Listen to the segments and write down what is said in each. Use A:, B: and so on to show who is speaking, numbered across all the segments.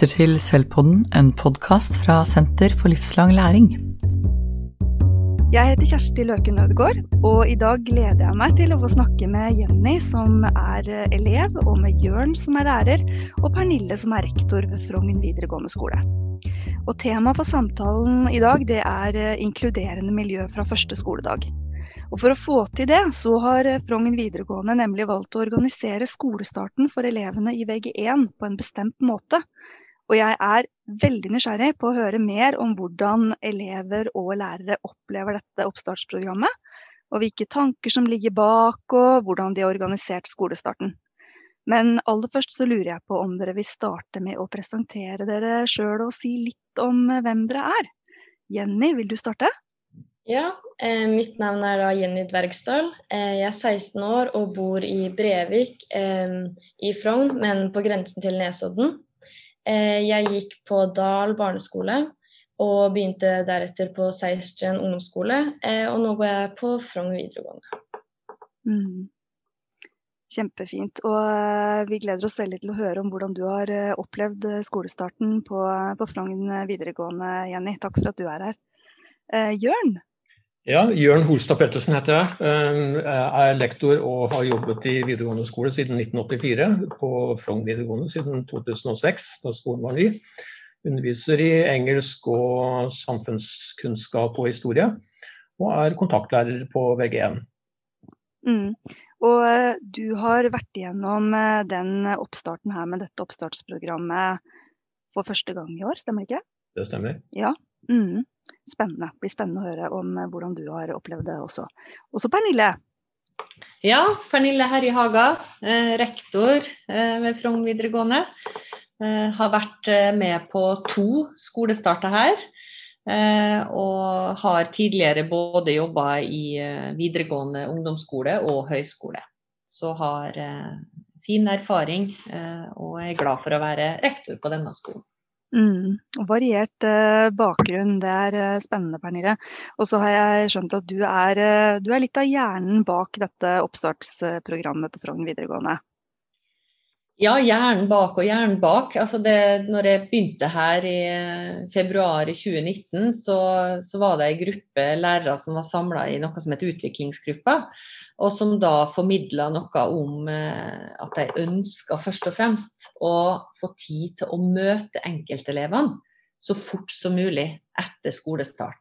A: lytter til Selvpodden, en podkast fra Senter for livslang læring.
B: Jeg heter Kjersti Løken Ødegaard, og i dag gleder jeg meg til å få snakke med Jenny, som er elev, og med Jørn, som er lærer, og Pernille, som er rektor ved Frogn videregående skole. Og Temaet for samtalen i dag det er inkluderende miljø fra første skoledag. Og For å få til det, så har Frogn videregående nemlig valgt å organisere skolestarten for elevene i VG1 på en bestemt måte. Og jeg er veldig nysgjerrig på å høre mer om hvordan elever og lærere opplever dette oppstartsprogrammet. Og hvilke tanker som ligger bak, og hvordan de har organisert skolestarten. Men aller først så lurer jeg på om dere vil starte med å presentere dere sjøl og si litt om hvem dere er. Jenny, vil du starte?
C: Ja, eh, mitt navn er da Jenny Dvergsdal. Eh, jeg er 16 år og bor i Brevik eh, i Frogn, men på grensen til Nesodden. Eh, jeg gikk på Dal barneskole og begynte deretter på Seistren ungdomsskole. Eh, og nå går jeg på Frogn videregående.
B: Mm. Kjempefint. Og eh, vi gleder oss veldig til å høre om hvordan du har opplevd skolestarten på, på Frogn videregående, Jenny. Takk for at du er her. Jørn,
D: ja, Jørn Holstad Pettersen heter jeg. Eh, jeg er lektor og har jobbet i videregående skole siden 1984. På Frogn videregående siden 2006, da skolen var ny. Underviser i engelsk og samfunnskunnskap og historie. Og er kontaktlærer på VG1.
B: Mm. Og eh, du har vært igjennom eh, den oppstarten her med dette oppstartsprogrammet for første gang i år, stemmer det ikke?
D: Det stemmer.
B: Ja. Mm. Spennende. Det blir spennende å høre om eh, hvordan du har opplevd det også. Og så Pernille.
E: Ja, Pernille Herje Haga, eh, rektor eh, ved Frogn videregående. Har vært med på to skolestarter her. Og har tidligere både jobba i videregående ungdomsskole og høyskole. Så har fin erfaring og er glad for å være rektor på denne skolen.
B: Mm, variert eh, bakgrunn, det er eh, spennende Pernille. Og så har jeg skjønt at du er, eh, du er, litt av hjernen bak dette oppstartsprogrammet på Frogn videregående.
E: Ja, hjernen bak og hjernen bak. Altså det, når jeg begynte her i eh, februar i 2019, så, så var det en gruppe lærere som var samla i noe som het utviklingsgruppa og som da formidla noe om eh, at de ønska først og fremst å få tid til å møte enkeltelevene så fort som mulig etter skolestart.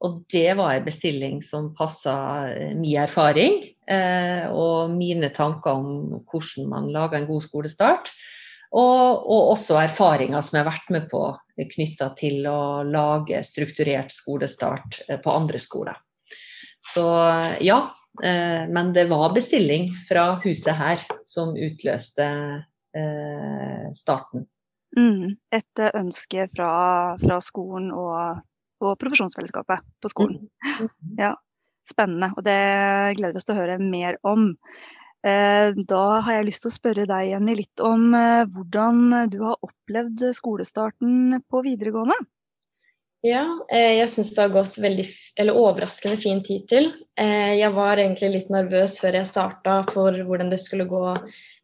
E: Og det var en bestilling som passa eh, min erfaring eh, og mine tanker om hvordan man lager en god skolestart. Og, og også erfaringer som jeg har vært med på knytta til å lage strukturert skolestart eh, på andre skoler. Så ja, Eh, men det var bestilling fra huset her som utløste eh, starten.
B: Mm, et ønske fra, fra skolen og, og, profesjonsfellesskapet på skolen. Mm. Ja, spennende, og det gleder vi oss til å høre mer om. Eh, da har jeg lyst til å spørre deg Jenny, litt om hvordan du har opplevd skolestarten på videregående?
C: Ja, eh, jeg syns det har gått veldig, eller overraskende fin tid til. Eh, jeg var egentlig litt nervøs før jeg starta for hvordan det skulle gå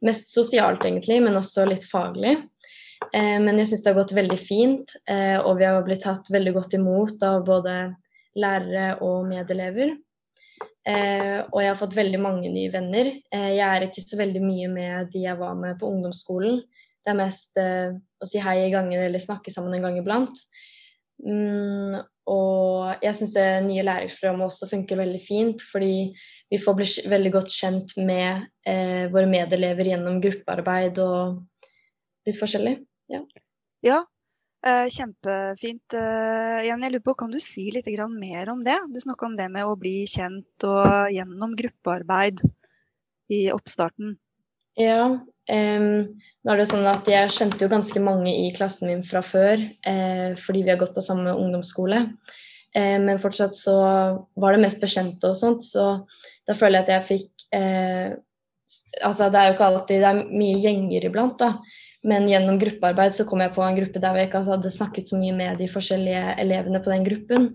C: mest sosialt, egentlig, men også litt faglig. Eh, men jeg syns det har gått veldig fint, og vi har blitt tatt veldig godt imot av både lærere og medelever. Og jeg har fått veldig mange nye venner. Jeg er ikke så veldig mye med de jeg var med på ungdomsskolen. Det er mest å si hei i gangen eller snakke sammen en gang iblant. Mm, og jeg syns det nye læringsprogrammet også funker veldig fint, fordi vi får bli veldig godt kjent med eh, våre medelever gjennom gruppearbeid og litt forskjellig. Ja,
B: ja eh, kjempefint. Eh, Jan, jeg lurer på, kan du si litt mer om det? Du snakka om det med å bli kjent og gjennom gruppearbeid i oppstarten.
C: Ja, Um, nå er det jo sånn at Jeg kjente jo ganske mange i klassen min fra før, eh, fordi vi har gått på samme ungdomsskole. Eh, men fortsatt så var det mest bekjente og sånt, så da føler jeg at jeg fikk eh, Altså det er jo ikke alltid Det er mye gjenger iblant, da. Men gjennom gruppearbeid så kom jeg på en gruppe der jeg ikke hadde snakket så mye med de forskjellige elevene på den gruppen.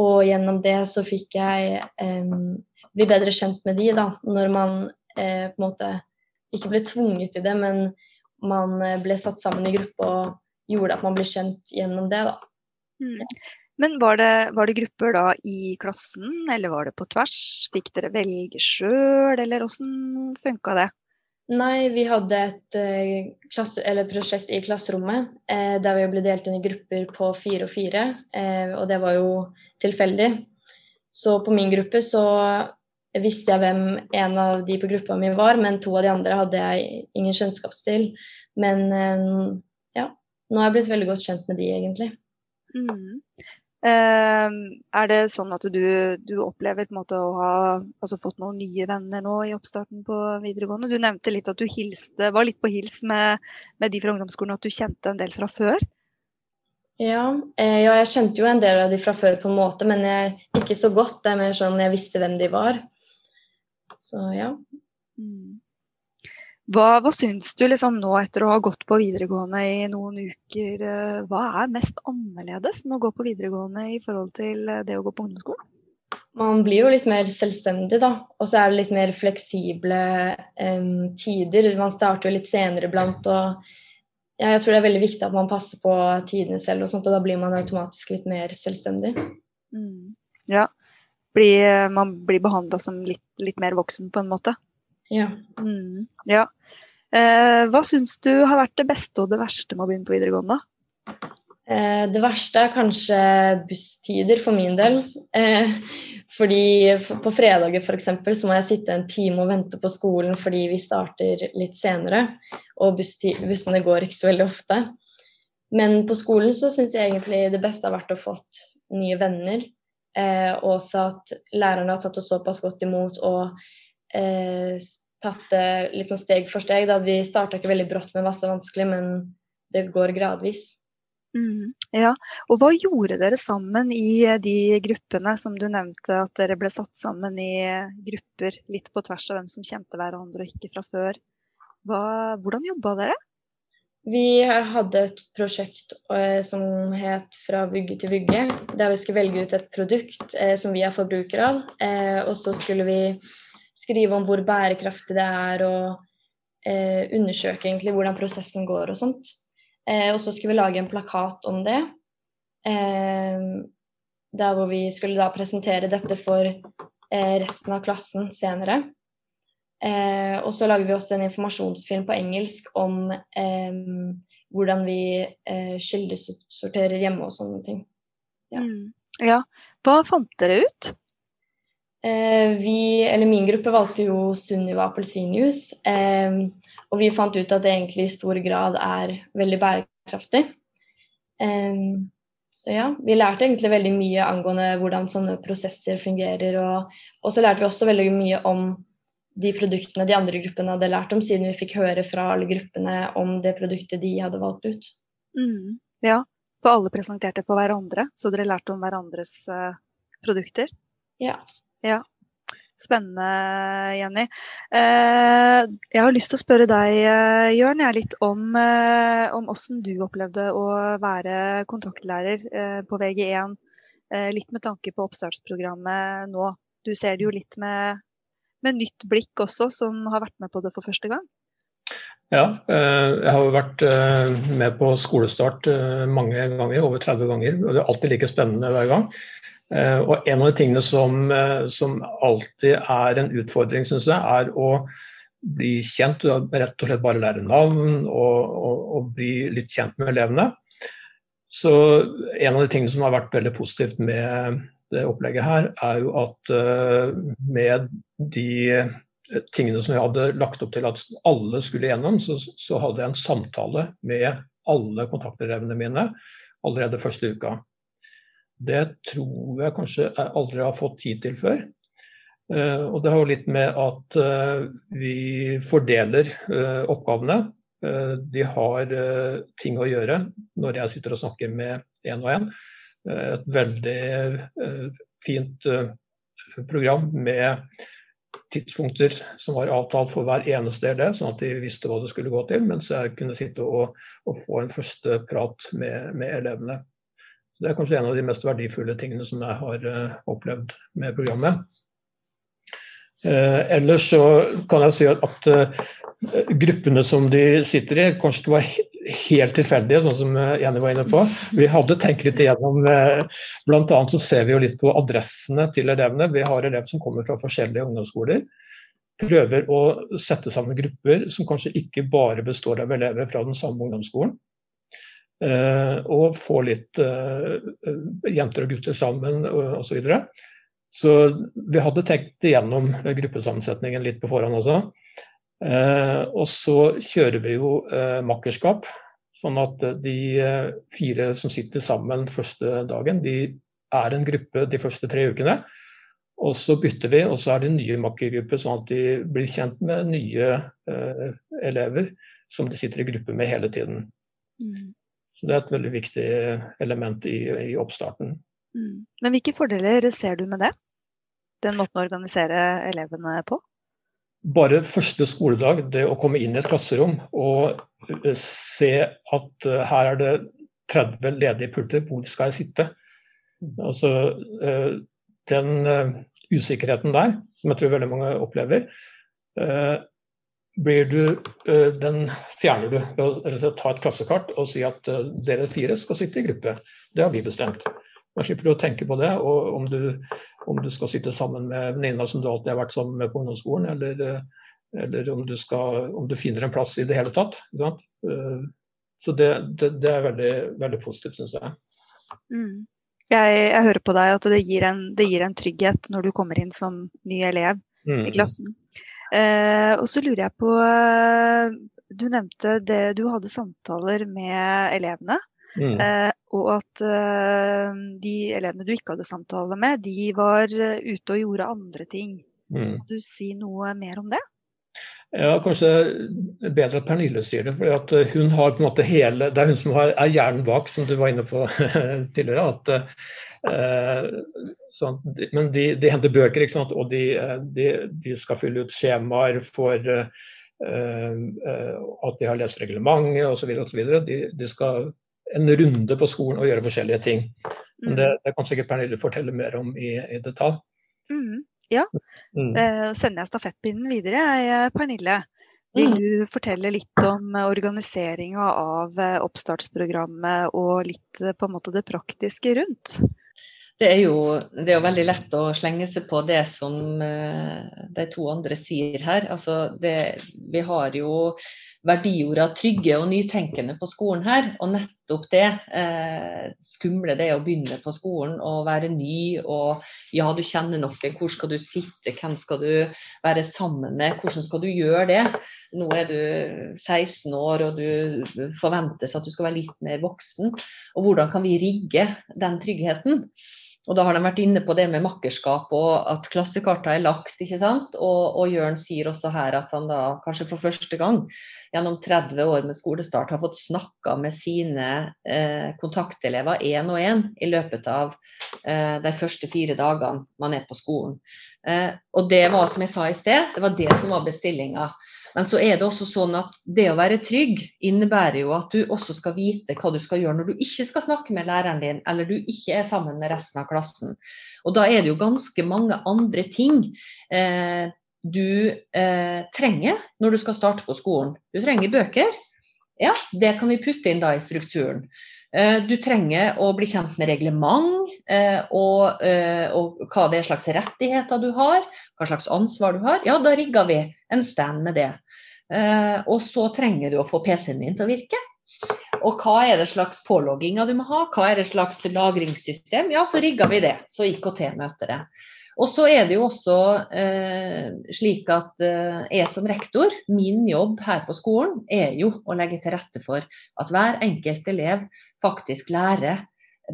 C: Og gjennom det så fikk jeg bli bedre kjent med de, da. Når man eh, på en måte ikke ble tvunget til det, men man ble satt sammen i gruppe og gjorde at man ble kjent gjennom det. da.
B: Mm. Men var det, var det, grupper da i klassen, eller var det på tvers? Fikk dere velge sjøl, eller åssen funka det?
C: Nei, vi hadde et uh, klasse, prosjekt i klasserommet eh, der vi ble delt inn i grupper på fire og fire. Eh, og det var jo tilfeldig. Så på min gruppe så visste jeg hvem en av de på gruppa mi var, men to av de andre hadde jeg ingen kjennskap til. Men eh, ja, nå har jeg blitt veldig godt kjent med de, egentlig.
B: Mm. Uh, er det sånn at du, du opplever måte, å ha altså, fått noen nye venner nå i oppstarten på videregående? Du nevnte litt at du hilste, var litt på hils med, med de fra ungdomsskolen, at du kjente en del fra før?
C: Ja, eh, ja, jeg kjente jo en del av de fra før på en måte, men jeg, ikke så godt. Det er mer sånn jeg visste hvem de var. Så ja. Mm.
B: Hva, hva syns du liksom nå etter å ha gått på videregående i noen uker? Eh, hva er mest annerledes med å gå på videregående i forhold til eh, det å gå på ungdomsskolen?
C: Man blir jo litt mer selvstendig, da. Og så er det litt mer fleksible um, tider. Man starter jo litt senere iblant. Og ja, jeg tror det er veldig viktig at man passer på tidene selv, og sånt, og da blir man automatisk litt mer selvstendig.
B: Mm. Ja. Blir, man blir behandla som litt, litt, mer voksen på en måte.
C: Ja.
B: Mm. ja. Eh, hva syns du har vært det beste og det verste med å begynne på videregående?
C: Eh, det verste er kanskje busstider for min del. Eh, fordi på fredager f.eks. så må jeg sitte en time og vente på skolen fordi vi starter litt senere. Og bussene går ikke så veldig ofte. Men på skolen så syns jeg egentlig det beste har vært å fått nye venner. Eh, og også at lærerne har tatt oss såpass godt imot og eh, tatt det litt sånn steg for steg. Da. Vi starta ikke veldig brått med masse vanskelig, men det går gradvis.
B: Mm, ja, og Hva gjorde dere sammen i de gruppene som du nevnte, at dere ble satt sammen i grupper litt på tvers av hvem som kjente hverandre og ikke fra før? Hva, hvordan jobba dere?
C: Vi hadde et prosjekt eh, som het 'Fra vugge til vugge', der vi skulle velge ut et produkt eh, som vi er forbrukere av. Eh, og så skulle vi skrive om hvor bærekraftig det er, og eh, undersøke egentlig hvordan prosessen går og sånt. Eh, og så skulle vi lage en plakat om det. Eh, der hvor vi skulle da presentere dette for eh, resten av klassen senere. Eh, og så lager vi også en informasjonsfilm på engelsk om eh, hvordan vi eh, kildesorterer hjemme og sånne ting.
B: Ja. Mm. ja. Hva fant dere ut?
C: Eh, vi, eller min gruppe valgte jo Sunniva appelsinjuice. Eh, og vi fant ut at det egentlig i stor grad er veldig bærekraftig. Eh, så ja, vi lærte egentlig veldig mye angående hvordan sånne prosesser fungerer. Og, og så lærte vi også veldig mye om de produktene de andre gruppene hadde lært om, siden vi fikk høre fra alle gruppene om det produktet de hadde valgt ut.
B: Mm, ja, for alle presenterte for hverandre, så dere lærte om hverandres produkter?
C: Ja.
B: Ja. Spennende, Jenny. Eh, jeg har lyst til å spørre deg, eh, Jørn, litt om, eh, om hvordan du opplevde å være kontaktlærer på VG1. Litt med tanke på oppstartsprogrammet nå. Du ser det jo litt med, med nytt blikk også, som har vært med på det for første gang.
D: Ja, jeg har vært med på skolestart mange ganger, over 30 ganger. og Det er alltid like spennende hver gang. Eh, og En av de tingene som, eh, som alltid er en utfordring, synes jeg, er å bli kjent, rett og slett bare lære navn og, og, og, bli litt kjent med elevene. Så En av de tingene som har vært veldig positivt med det opplegget her, er jo at uh, med de tingene som jeg hadde lagt opp til at alle skulle gjennom, så, så hadde jeg en samtale med alle kontaktelevene mine allerede første uka. Det tror jeg kanskje jeg aldri har fått tid til før. Uh, og det har jo litt med at uh, vi fordeler uh, oppgavene. de har ting å gjøre når jeg sitter og snakker med én og én. et veldig fint program med tidspunkter som var avtalt for hver eneste del, sånn at de visste hva det skulle gå til, mens jeg kunne sitte og, og få en første prat med, med elevene. Så Det er kanskje en av de mest verdifulle tingene som jeg har uh, opplevd med programmet. Uh, ellers så kan jeg si at, at uh, gruppene som de sitter i, kanskje ikke var helt tilfeldige, sånn som Jenny var inne på. Vi hadde tenkt litt igjennom Bl.a. så ser vi jo litt på adressene til elevene. Vi har elever som kommer fra forskjellige ungdomsskoler. Prøver å sette sammen grupper som kanskje ikke bare består av elever fra den samme ungdomsskolen. Og få litt jenter og gutter sammen osv. Så, videre. så vi hadde tenkt igjennom gruppesammensetningen litt på forhånd også. Eh, og så kjører vi jo eh, makkerskap. Sånn at de eh, fire som sitter sammen første dagen, de er en gruppe de første tre ukene. Og så bytter vi, og så er det nye makkergrupper, sånn at de blir kjent med nye eh, elever som de sitter i gruppe med hele tiden. Mm. Så det er et veldig viktig element i, i oppstarten.
B: Mm. Men hvilke fordeler ser du med det? Den måten å organisere elevene på?
D: bare første skoledag, det å komme inn i et klasserom og eh, se at uh, her er det 30 ledige pulter, hvor skal jeg sitte? Altså, uh, den uh, usikkerheten der, som jeg tror veldig mange opplever, du, den fjerner du ved å ta et klassekart og si at dere fire skal sitte i gruppe. Det har vi bestemt. Da slipper du å tenke på det. Og om du, om du skal sitte sammen med venninna som du alltid har vært sammen med på ungdomsskolen, eller, eller om, du skal, om, du finner en plass i det hele tatt. Eh, så det, det, det er veldig, veldig positivt, syns jeg.
B: Mm. jeg. Jeg, hører på deg at det gir, en, det gir, en, trygghet når du kommer inn som ny elev mm. i klassen. Eh, og så lurer jeg på Du nevnte det du hadde samtaler med elevene. Mm. Eh, og at eh, de elevene du ikke hadde samtale med, de var uh, ute og gjorde andre ting. Mm. Kan du si noe mer om det?
D: Ja, Kanskje bedre at Pernille sier det. for hun har på en måte hele, Det er hun som har, er hjernen bak, som du var inne på tidligere. at sånn, Men de, de, henter bøker, ikke sant? og de, de, de skal fylle ut skjemaer for at de har lest reglementet osv. De, de skal en runde på skolen og gjøre forskjellige ting. Men det, mm. det kan sikkert Pernille fortelle mer om i, i detalj.
B: Mm, ja, mm. eh, sender jeg stafettpinnen videre. Jeg, Pernille, vil mm. du fortelle litt om organiseringa av eh, oppstartsprogrammet og litt eh, på en måte det praktiske rundt?
E: Det er, jo, det er jo veldig lett å slenge seg på det som eh, de to andre sier her. Altså det, vi har jo verdiorda trygge og nytenkende på skolen her. Og nettopp det, eh, skumle det å begynne på skolen og være ny og ja, du kjenner noen, hvor skal du sitte, hvem skal du være sammen med, hvordan skal du gjøre det? Nå er du 16 år og du forventes at du skal være litt mer voksen. Og hvordan kan vi rigge den tryggheten? Og da har de vært inne på det med makkerskap og at klassekarta er lagt. ikke sant? Og, og Jørn sier også her at han da kanskje for første gang gjennom 30 år med skolestart har fått snakka med sine eh, kontaktelever én og én i løpet av eh, de første fire dagene man er på skolen. Eh, og det var som jeg sa i sted, det var det som var bestillinga. Men så er det også sånn at det å være trygg innebærer jo at du også skal vite hva du skal gjøre når du ikke skal snakke med læreren din, eller du ikke er sammen med resten av klassen. Og da er det jo ganske mange andre ting eh, du eh, trenger når du skal starte på skolen. Du trenger bøker. Ja, det kan vi putte inn da i strukturen. Eh, du trenger å bli kjent med reglement og, eh, og, hva det er slags rettigheter du har, hva slags ansvar du har. Ja, da rigger vi en stand med det. Og så trenger du å få PC-en din til å virke. Og hva er det slags pålogginger du må ha, hva er det slags lagringssystem? Ja, så rigger vi det. Så IKT møter det. Og så er det jo også eh, slik at eh, jeg som rektor, min jobb her på skolen er jo å legge til rette for at hver enkelt elev faktisk lærer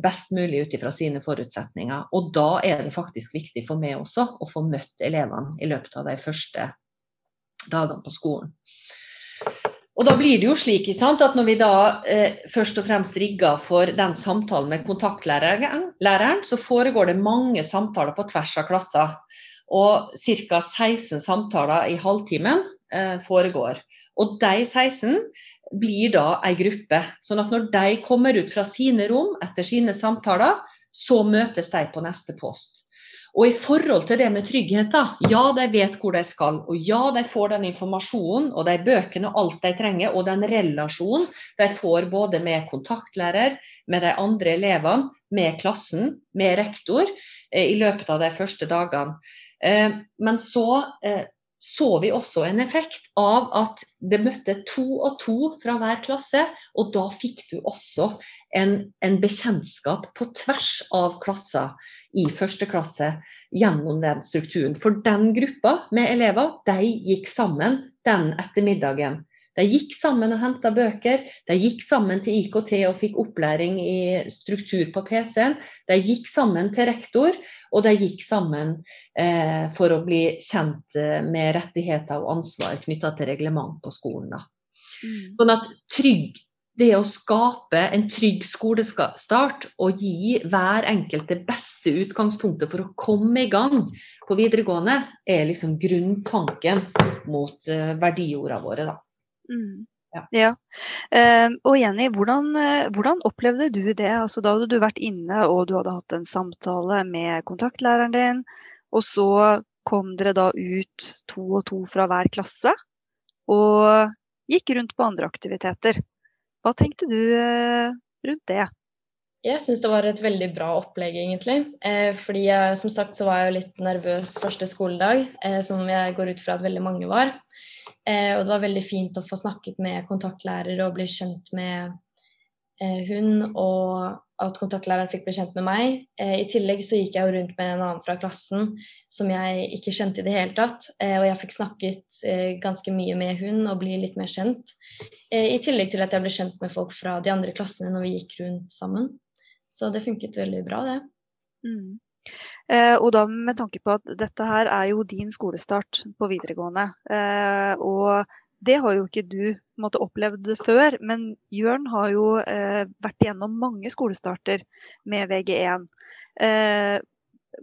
E: best mulig ut ifra sine forutsetninger. Og da er det faktisk viktig for meg også å få møtt elevene i løpet av de første dagene på skolen. Og da blir det jo slik at Når vi da eh, først og fremst rigger for den samtalen med kontaktlæreren, læreren, så foregår det mange samtaler på tvers av klasser. Og ca. 16 samtaler i halvtimen foregår. Og de 16 blir da ei gruppe. Sånn at når de kommer ut fra sine rom etter sine samtaler, så møtes de på neste post. Og i forhold til det med trygghet, da. Ja, de vet hvor de skal. Og ja, de får den informasjonen og de bøkene og alt de trenger. Og den relasjonen de får både med kontaktlærer, med de andre elevene, med klassen, med rektor eh, i løpet av de første dagene. Eh, men så eh, så vi også en effekt av at det møtte to og to fra hver klasse. Og da fikk du også en, en bekjentskap på tvers av klasser i første klasse gjennom den strukturen. For den gruppa med elever, de gikk sammen den ettermiddagen. De gikk sammen og henta bøker, de gikk sammen til IKT og fikk opplæring i struktur på PC-en. De gikk sammen til rektor, og de gikk sammen eh, for å bli kjent eh, med rettigheter og ansvar knytta til reglement på skolen. Mm. Sånn at trygg, det å skape en trygg skolestart og gi hver enkelt det beste utgangspunktet for å komme i gang på videregående, er liksom grunntanken mot uh, verdiordene våre. da.
B: Mm. Ja. ja. Uh, og Jenny, hvordan, uh, hvordan, opplevde du det? Altså, da hadde du vært inne og du hadde hatt en samtale med kontaktlæreren din, og så kom dere da ut to og to fra hver klasse og gikk rundt på andre aktiviteter. Hva tenkte du uh, rundt det?
C: Jeg syns det var et veldig bra opplegg, egentlig. Eh, fordi jeg, som sagt så var jeg jo litt nervøs første skoledag, eh, som jeg går ut fra at veldig mange var. Eh, og det var veldig fint å få snakket med kontaktlærere og bli kjent med eh, hun, og at kontaktlæreren fikk bli kjent med meg. Eh, I tillegg så gikk jeg jo rundt med en annen fra klassen som jeg ikke kjente i det hele tatt. Og jeg fikk snakket ganske mye med hun og bli litt mer kjent. I tillegg til at jeg ble kjent med folk fra de andre klassene når vi gikk rundt sammen. Så det funket veldig bra, det. Mm.
B: Eh, og da med tanke på at dette her er jo din skolestart på videregående. Eh, og det har jo ikke du måtte, opplevd før, men Jørn har jo eh, vært igjennom mange skolestarter med VG1. Eh,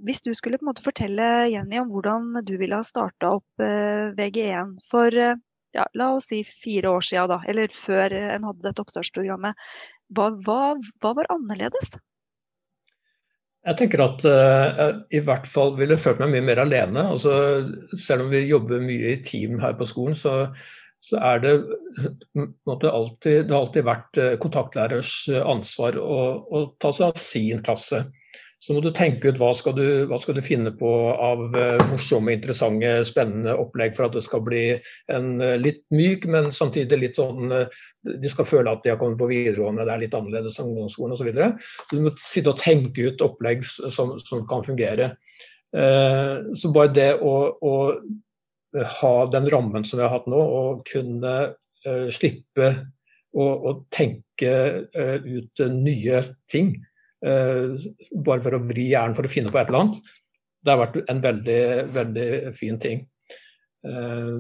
B: hvis du skulle på en måte fortelle Jenny om hvordan du ville ha starta opp eh, VG1 for ja, la oss si fire år siden, da, eller før en hadde dette oppstartsprogrammet, hva, hva, hva var annerledes?
D: Jeg tenker at jeg i hvert fall ville følt meg mye mer alene. Altså, selv om vi jobber mye i team her på skolen, så, så er det, alltid, det har alltid vært uh, kontaktlærers ansvar å, å, ta seg av sin klasse. Så må du tenke ut hva skal du, hva skal du finne på av uh, morsomme, interessante, spennende opplegg for at det skal bli en uh, litt myk, men samtidig litt sånn uh, De skal føle at de har kommet på videregående, det er litt annerledes enn ungdomsskolen osv. Så, videre. så du må sitte og tenke ut opplegg som, som kan fungere. så bare det å, å, ha den rammen som vi har hatt nå, og kunne slippe å, å tenke ut nye ting Eh, bare for å vri hjernen for å finne på et eller annet. Det har vært en veldig, veldig fin ting. Eh,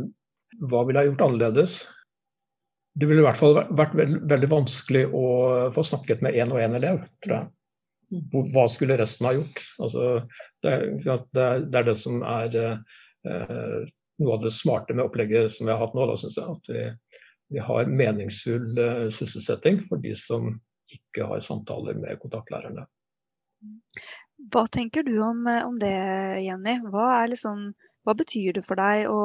D: hva ville jeg gjort annerledes? Det ville i hvert fall vært veldig vanskelig å få snakket med én og én elev, tror jeg. Hva skulle resten ha gjort? Altså, det, det, er det som er eh, noe av det smarte med opplegget som vi har hatt nå. Da, synes jeg, At vi, vi har meningsfull eh, sysselsetting for de som ikke har samtaler med kontaktlærerne.
B: Hva tenker du om, om det, Jenny? Hva, liksom, hva, betyr det for deg å,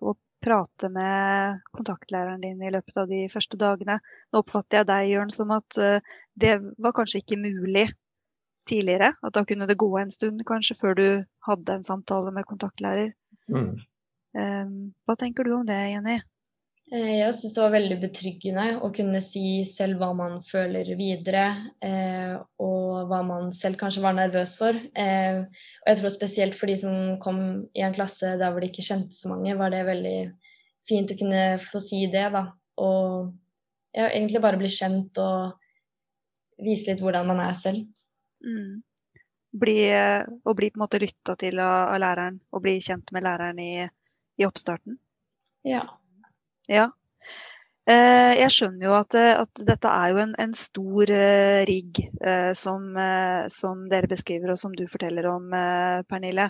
B: å, prate med kontaktlæreren din i løpet av de første dagene? Nå oppfatter jeg deg, Jørn, som at uh, det var kanskje ikke mulig tidligere. At da kunne det gå en stund kanskje før du hadde en samtale med kontaktlærer. Mm. Um, hva tenker du om det, Jenny?
C: Eh, jeg syns det var veldig betryggende å kunne si selv hva man føler videre, eh, og hva man selv kanskje var nervøs for. Eh, og jeg tror spesielt for de som kom i en klasse der hvor de ikke kjente så mange, var det veldig fint å kunne få si det, da. Og ja, egentlig bare bli kjent og vise litt hvordan man er selv. Mm.
B: Bli, og bli på en måte lytta til av, av, læreren, og bli kjent med læreren i, i oppstarten?
C: Ja.
B: Ja. Eh, jeg skjønner jo at, eh, at, dette er jo en, en stor uh, rigg som, som, dere beskriver og som du forteller om, Pernille.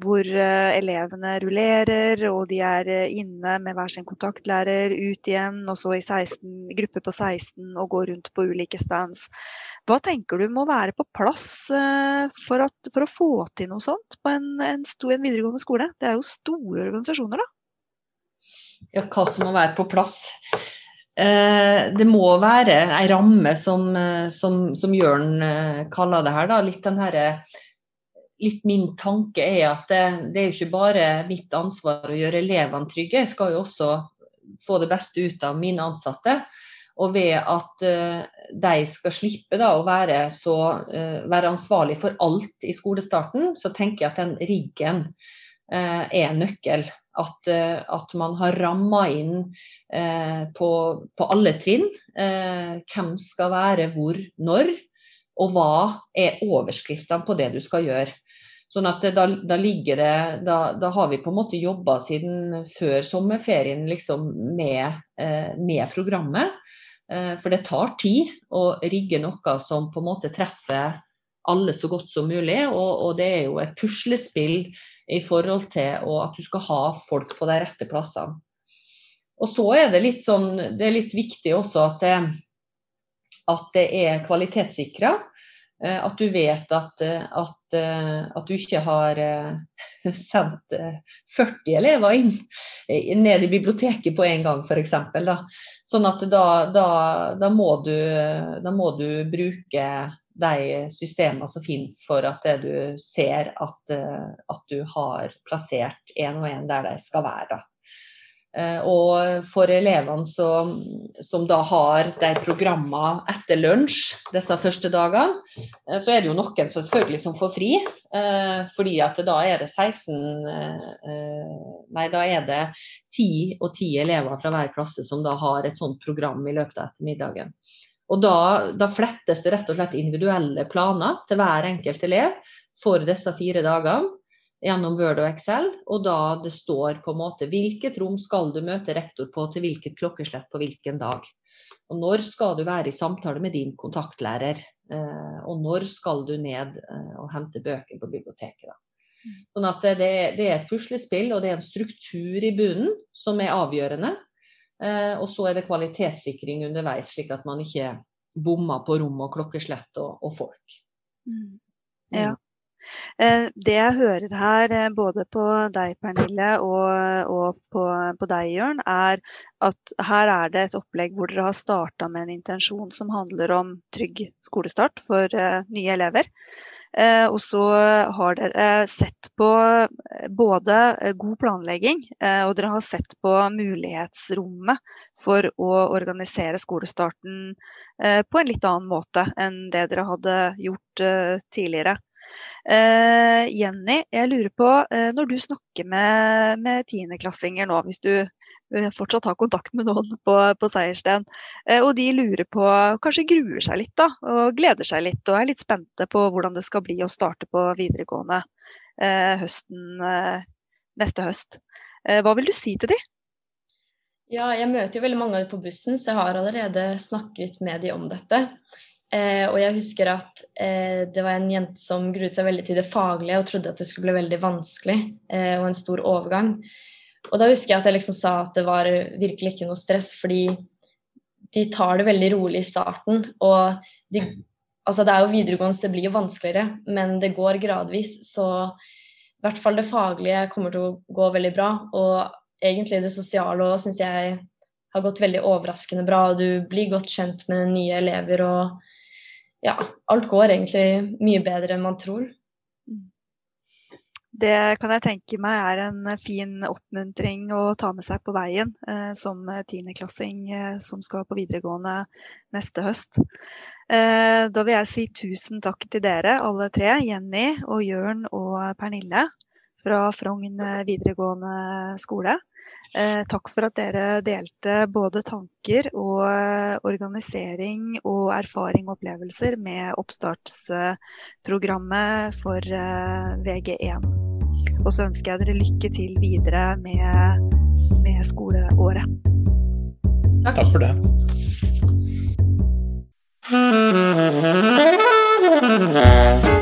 B: hvor elevene rullerer og de er inne med hver sin kontaktlærer, ut igjen og så i 16, gruppe på 16 og går rundt på ulike stands. Hva tenker du må være på plass for, at, for, å få til noe sånt på en, en, stor, en videregående skole? Det er jo store organisasjoner, da?
E: Ja, hva som må være på plass. Eh, det må være ei ramme som, eh, som, som Jørn eh, kaller det her. Da. Litt, her, litt min tanke er at det, det, er ikke bare mitt ansvar å gjøre elevene trygge, jeg skal jo også få det beste ut av mine ansatte. Og ved at uh, de skal slippe da, å være, så, uh, være ansvarlig for alt i skolestarten, så tenker jeg at den riggen uh, er nøkkel. At, eh, at, man har ramma inn eh, på, på, alle trinn eh, hvem skal være hvor, når, og hva er overskriftene på det du skal gjøre. Sånn at da, da ligger det da, da, har vi på en måte jobba siden før sommerferien liksom med, eh, med programmet. Eh, for det tar tid å rigge noe som på en måte treffer alle så godt som mulig. Og, og det er jo et puslespill i forhold til at du skal ha folk på de rette plassene. Og så er det litt sånn, det er litt viktig også at det, at det er kvalitetssikra. Eh, at du vet at, at, at, du ikke har eh, sendt 40 elever inn, ned i biblioteket på en gang, f.eks. Sånn at da, da, da, må du, da må du bruke de systemene som finnes for at du ser at, eh, at du har plassert en og en der de skal være. Eh, og for elevene som, som da har de programmene etter lunsj disse første dagene, eh, så er det jo noen som selvfølgelig som får fri. Fordi at da er det 16 Nei, da er det 10 og 10 elever fra hver klasse som da har et sånt program i løpet av ettermiddagen. Og da, da, flettes det rett og slett individuelle planer til hver enkelt elev for disse fire dagene gjennom Word og Excel. Og da det står på en måte hvilket rom skal du møte rektor på til hvilket klokkeslett på hvilken dag. Og når skal du være i samtale med din kontaktlærer? Eh, og når skal du ned eh, og hente bøker på biblioteket? Da. Sånn at det, det er et puslespill og det er en struktur i bunnen som er avgjørende. Eh, og så er det kvalitetssikring underveis, slik at man ikke bommer på rom og klokkeslett og, og folk.
B: Mm. Ja. Eh, det jeg hører her, eh, både på deg Pernille og, og på, på, deg Jørn, er at her er det et opplegg hvor dere har starta med en intensjon som handler om trygg skolestart for nye elever. Eh, og så har dere sett på eh, både eh, god planlegging, og dere har sett på mulighetsrommet for å organisere skolestarten på en litt annen måte enn det dere hadde gjort tidligere. Uh, Jenny, jeg lurer på, uh, når du snakker med, med tiendeklassinger nå, hvis du uh, fortsatt har kontakt med noen på, på Seiersten, og de lurer på, kanskje gruer seg litt da, og gleder seg litt og er litt spente på hvordan det skal bli å starte på videregående høsten neste høst. hva vil du si til de?
C: Ja, jeg møter jo veldig mange av dem på bussen, så jeg har allerede snakket med dem om dette. Eh, og jeg husker at eh, det var en jente som gruet seg veldig til det faglige og trodde at det skulle bli veldig vanskelig eh, og en stor overgang. Og da husker jeg at jeg liksom sa at det var virkelig ikke noe stress, fordi de tar det veldig rolig i starten. Og de, altså det er jo videregående, så det blir jo vanskeligere, men det går gradvis. Så i hvert fall det faglige kommer til å gå veldig bra. Og egentlig det sosiale òg syns jeg har gått veldig overraskende bra. og Du blir godt kjent med nye elever. og ja, alt går egentlig mye bedre enn man tror.
B: Det kan jeg tenke meg er en fin oppmuntring å ta med seg på veien eh, som tiendeklassing eh, som skal på videregående neste høst. Eh, da vil jeg si tusen takk til dere alle tre, Jenny og Jørn og Pernille fra Frogn videregående skole. Eh, takk for at dere delte både tanker og eh, organisering og erfaring og opplevelser med oppstartsprogrammet for eh, VG1. Og så ønsker jeg dere lykke til videre med, med skoleåret.
D: Takk. takk for det. Thank